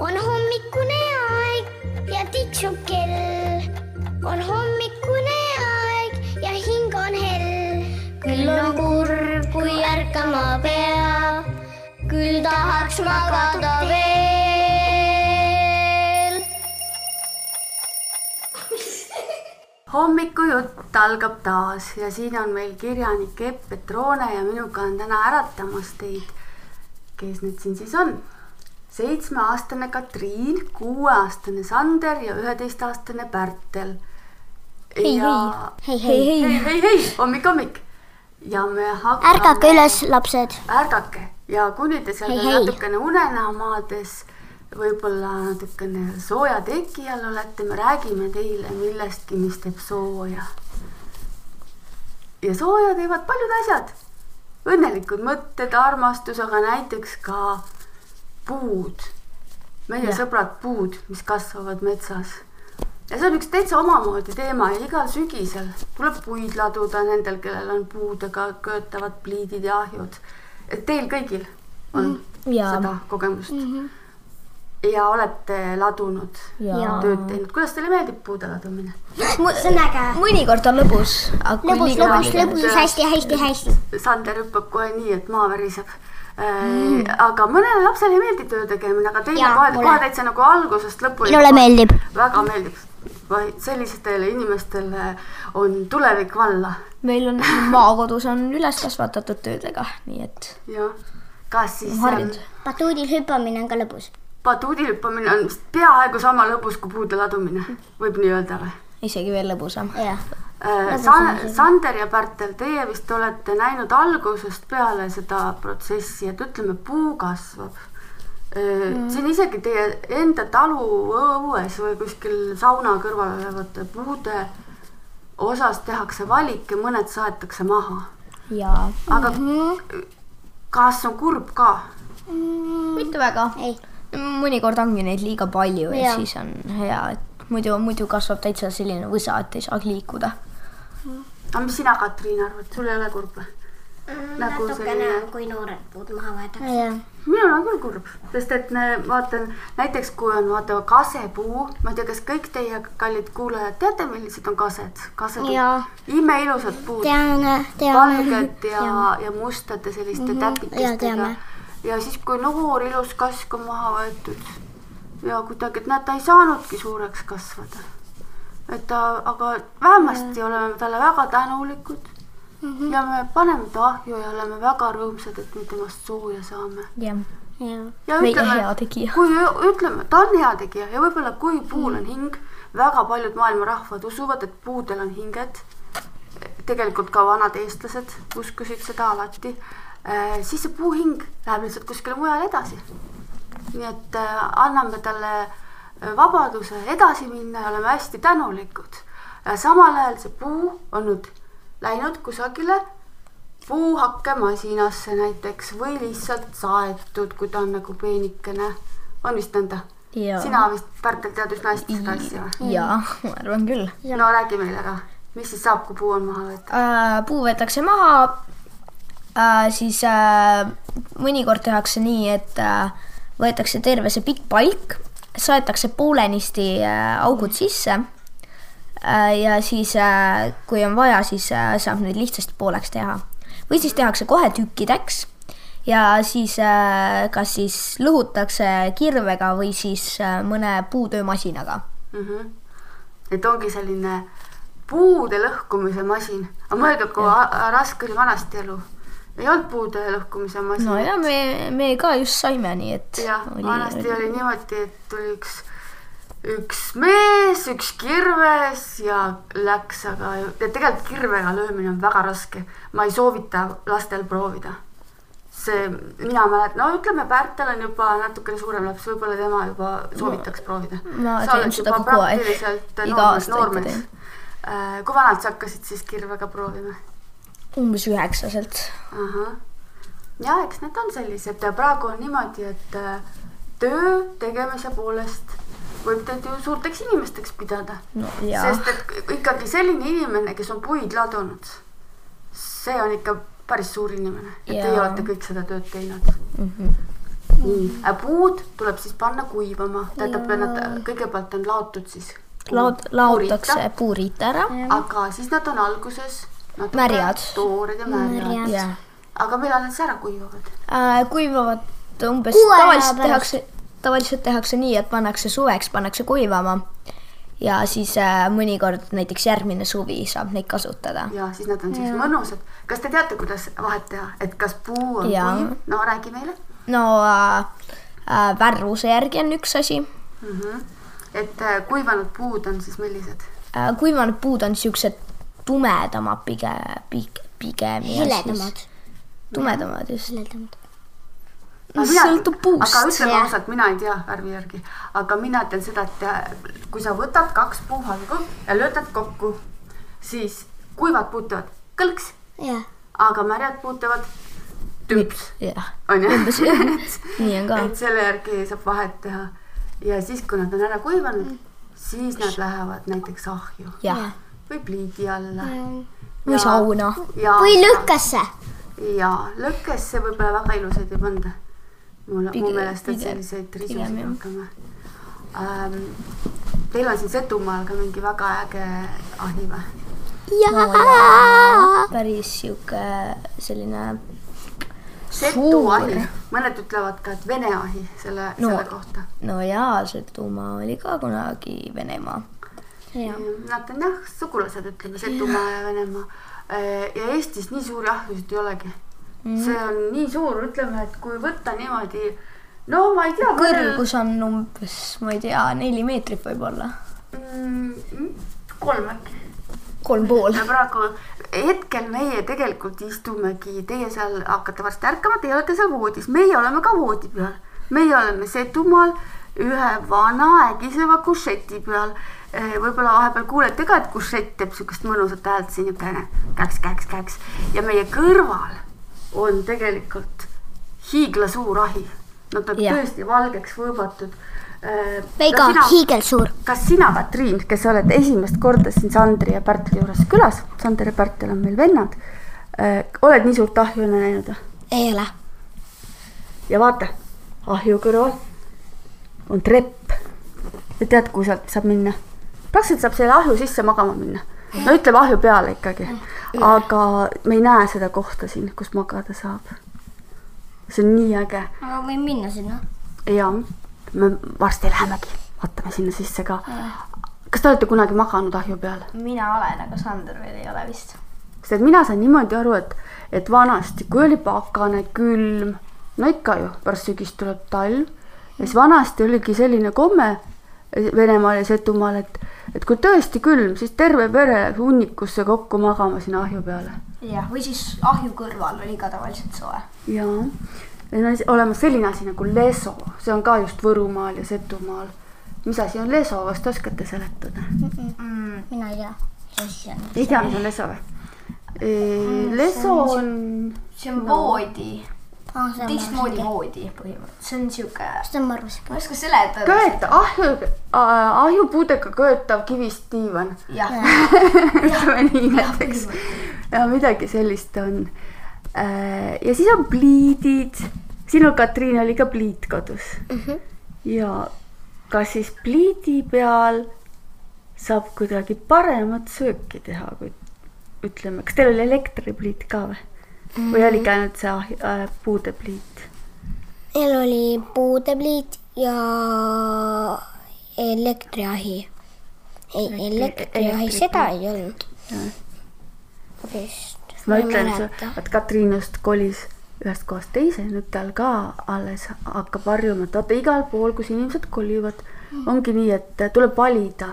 on hommikune aeg ja tiksub kell. on hommikune aeg ja hing on hell. küll on kurb, kui ärkama pea, küll tahaks magada veel. hommikujutt algab taas ja siin on meil kirjanik Epp Petrone ja minuga on täna äratamas teid, kes need siin siis on? Seitsmeaastane Katriin, kuueaastane Sander ja üheteistaastane Pärtel. hei, hei, hei, hei. hei, hei, hei, hommik, hommik. ja me hakkame. ärgake üles, lapsed. ärgake ja kuni te seal Hei, natukene unenäo maades võib-olla natukene sooja teki all olete, me räägime teile millestki, mis teeb sooja. ja sooja teevad paljud asjad. õnnelikud mõtted, armastus, aga näiteks ka puud. meie Jah. sõbrad puud, mis kasvavad metsas. ja see on üks täitsa omamoodi teema ja igal sügisel tuleb puid laduda nendel, kellel on puudega köötavad pliidid ja ahjud. et teil kõigil on Jaa. seda kogemust mm. -hmm. ja olete ladunud Jaa. tööd teinud, kuidas teile meeldib puude ladumine? see on äge. mõnikord on lõbus, lõbus, lõbus, lõbus, hästi, hästi, hästi. Sander hüppab kohe nii, et maa väriseb mm.. aga mõnele lapsele ei meeldi töö tegemine, aga teile kohe, kohe täitsa nagu algusest lõpuni. minule meeldib. väga meeldib. sellistele inimestele on tulevik valla meil on maakodus on üles kasvatatud töödega, nii et jah. kas siis harjunud. batuudil hüppamine on ka lõbus. batuudi hüppamine on vist peaaegu sama lõbus kui puude ladumine, võib nii öelda või? Isegi veel lõbusam. jah. San-, Sander ja Pärtel, teie vist olete näinud algusest peale seda protsessi, et ütleme, puu kasvab. see on isegi teie enda talu õues või kuskil sauna kõrval olevate puude osas tehakse valik ja mõned saetakse maha. jaa. aga kas on kurb ka? mitte väga. ei, mõnikord ongi neid liiga palju ja Jaa. siis on hea, et muidu, muidu kasvab täitsa selline võsa, et ei saagi liikuda. aga mis sina, Katriin, arvad, sul ei ole kurb või? nagu selline, kui noored puud maha võetakse. minul on küll kurb, sest et ne- vaatan näiteks, kui on vaata kasepuu, ma ei tea, kas kõik teie kallid kuulajad teate, millised on kased? on imeilusad puud, valged ja, ja mustade selliste mm -hmm. täpikestega ja siis, kui noor ilus kask on maha võetud ja kuidagi, et näed, ta ei saanudki suureks kasvada. et ta, aga vähemasti oleme talle väga tänulikud mm. -hmm. ja me paneme ta ahju ja oleme väga rõõmsad, et me temast sooja saame. jah. ja Meie ütleme, kui ütleme, ta on heategija ja võib-olla kui puul on hing, väga paljud maailma rahvad usuvad, et puudel on hinged. tegelikult ka vanad eestlased uskusid seda alati. siis see puuhing läheb lihtsalt kuskile mujale edasi. Nii et äh, anname talle äh, vabaduse edasi minna ja oleme hästi tänulikud. samal ajal see puu on nüüd läinud kusagile puuhakkemasinasse näiteks või lihtsalt saetud, kui ta on nagu peenikene. on vist nõnda? Sina vist, Pärtel, tead üsna hästi seda asja või? jaa, ma arvan küll. no räägi meile ka, mis siis saab, kui puu on maha võetud? Äh, puu võetakse maha äh,, siis äh, mõnikord tehakse nii, et äh, võetakse terve see pikk palk, saetakse poolenisti äh, augud sisse äh, ja siis äh,, kui on vaja, siis saab neid lihtsasti pooleks teha. või siis tehakse kohe tükkideks ja siis kas siis lõhutakse kirvega või siis mõne puutöömasinaga. mm. -hmm. et ongi selline puude lõhkumise masin, aga mõelge, kui raske oli vanasti elu. Ei olnud puude lõhkumise masin. no ja me, me ka just saime, nii et jah, vanasti oli niimoodi, et tuli üks, üks mees, üks kirves ja läks, aga ja tegelikult kirvega löömine on väga raske. ma ei soovita lastel proovida. see, mina mäletan, no ütleme, Pärtel on juba natukene suurem laps, võib-olla tema juba soovitaks proovida. ma teen seda kogu aeg. Iga aasta ikka teen.. kui vanalt sa hakkasid siis kirvega proovima? Umbes üheksaselt. ja eks need on sellised ja praegu on niimoodi, et äh, töö tegemise poolest võib teid ju suurteks inimesteks pidada. no sest et ikkagi selline inimene, kes on puid ladunud, see on ikka päris suur inimene, et teie Jaa. olete kõik seda tööd teinud. nii, puud tuleb siis panna kuivama, tähendab, nad kõigepealt on laotud siis. laod-, laotakse puuriita ära. aga siis nad on alguses Märjad. toored ja märjad. jah. aga millal nad siis ära kuivavad? Äh, kuivavad umbes Kuu aja tavaliselt pärast. tehakse, tavaliselt tehakse nii, et pannakse suveks, pannakse kuivama ja siis äh, mõnikord näiteks järgmine suvi saab neid kasutada. ja siis nad on siis mõnusad. kas te teate, kuidas vahet teha, et kas puu on Jaa. kuiv? no räägi meile no äh, äh, värvuse järgi on üks asi mm. -hmm. et äh, kuivanud puud on siis millised? äh,. kuivanud puud on siuksed tumedamad pigem, pigem, pigem. heledamad. tumedamad just. heledamad. sõltub puust. aga ütleme ausalt, mina ei tea värvi järgi, aga mina tean seda, et äh, kui sa võtad kaks puuhalgu ja lööd nad kokku, siis kuivad puud teevad kõlks, jah, aga märjad puud teevad tümps, jah, onju. nii on ka. et selle järgi saab vahet teha ja siis, kui nad on ära kuivanud, siis nad lähevad näiteks ahju jah, või pliidi alla. või sauna. või. lõkkesse. ja lõkkesse võib-olla väga ilusaid ei panda. mul, mu meelest on selliseid risusid rohkem ähm,. Teil on siin Setumaal ka mingi väga äge ahi või? päris sihuke selline Setu ahi, mõned ütlevad ka, et Vene ahi selle No. no., selle kohta. no jaa, see tuuma oli ka kunagi Venemaa. Nad on jah, sugulased, ütleme Setumaa ja Venemaa. ja Eestis nii suuri ahjusid ei olegi mm.. see on nii suur, ütleme, et kui võtta niimoodi, no ma ei tea. kõrgus on umbes, ma ei tea, neli meetrit võib-olla. mm,. kolm äkki. kolm pool. praegu, hetkel meie tegelikult istumegi, teie seal hakkate varsti ärkama, teie olete seal voodis, meie oleme ka voodi peal. meie oleme Setumaal ühe vana ägiseva kušeti peal. võib-olla vahepeal kuulete ka, et kušett teeb siukest mõnusat häält siin niukene käks, käks, käks ja meie kõrval on tegelikult hiiglasuur ahi. Nad on Jah. tõesti valgeks võõbatud. Veiga, hiigelsuur. kas sina, Katriin, kes sa oled esimest korda siin Sandri ja Pärtli juures külas, Sander ja Pärtel on meil vennad, oled nii suurt ahju enne näinud või? ei ole. ja vaata, ahju kõrval on trepp. ja tead, kuhu sealt saab minna? praktiliselt saab selle ahju sisse magama minna. no ütleme ahju peale ikkagi, aga me ei näe seda kohta siin, kus magada saab. see on nii äge aga võin minna sinna. ja me varsti lähemegi, vaatame sinna sisse ka. kas te olete kunagi maganud ahju peal? mina olen, aga Sander veel ei ole vist. sest mina sain niimoodi aru, et, et vanasti, kui oli pakane, külm, no ikka ju, pärast sügist tuleb talv ja siis vanasti oligi selline komme Venemaal ja Setumaal, et, et kui tõesti külm, siis terve pere läks hunnikusse kokku magama sinna ahju peale. jah, või siis ahju kõrval oli ka tavaliselt soe. ja, ja on olemas selline asi nagu leso, see on ka just Võrumaal ja Setumaal. mis asi on leso, kas te oskate seletada? mina ei tea, mis asi see on. ei tea, mis on leso või? leso on see on voodi, ah,. see on teistmoodi voodi põhimõtteliselt, see on sihuke, see on marusega. ma ei oska seletada. köet, ahju, ahjupuudega köetav kivist diivan. jah, ütleme nii näiteks. ja midagi sellist on. ja siis on pliidid. sinul, Katriin, oli ka pliit kodus mm. -hmm. ja kas siis pliidi peal saab kuidagi paremat sööki teha, kui ütleme, kas teil oli elektripliit ka või? Või oligi ainult see äh, puudepliit? meil oli puudepliit ja elektriahi. ei, elektriahi, elektri- seda ei olnud. vist. ma ütlen, et Katriin just kolis ühest kohast teise, nüüd tal ka alles hakkab harjuma, et vaata igal pool, kus inimesed kolivad, ongi nii, et tuleb valida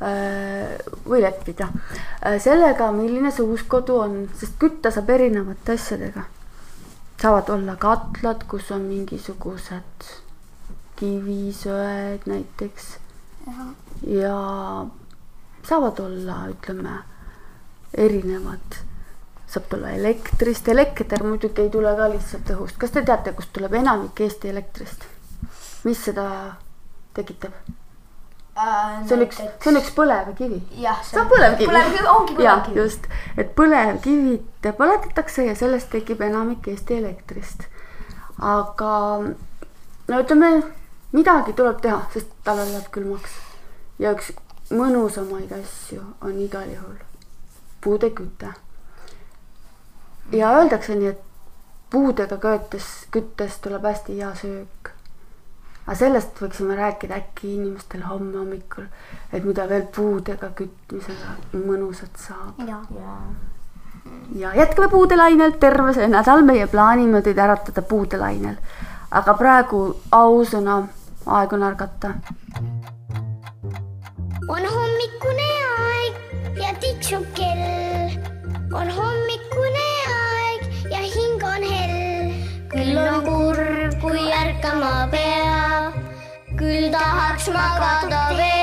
või leppida äh, sellega, milline see uus kodu on, sest kütta saab erinevate asjadega. saavad olla katlad, kus on mingisugused kivisöed näiteks ja saavad olla, ütleme, erinevad, saab tulla elektrist, elekter muidugi ei tule ka lihtsalt õhust, kas te teate, kust tuleb enamik Eesti elektrist? mis seda tekitab? See on üks, see on üks põlevkivi. see on põlevkivi. põlevkivi ongi põlevkivi. just, et põlevkivid põletatakse ja sellest tekib enamik Eesti elektrist. aga no ütleme, midagi tuleb teha, sest talvel läheb külmaks ja üks mõnusamaid asju on igal juhul puude küte. ja öeldakse nii, et puudega köötes, küttes tuleb hästi hea söök. Aga sellest võiksime rääkida äkki inimestel homme hommikul, et mida veel puudega kütmisega mõnusat saab. ja jätkame puudelainel, terve see nädal meie plaanime teid äratada puudelainel. aga praegu ausõna, aeg on ärgata. on hommikune aeg ja tiksub kell. on hommikune aeg ja hing on hell. küll on kurb, kui ärkama pea, küll tahaks magada veel.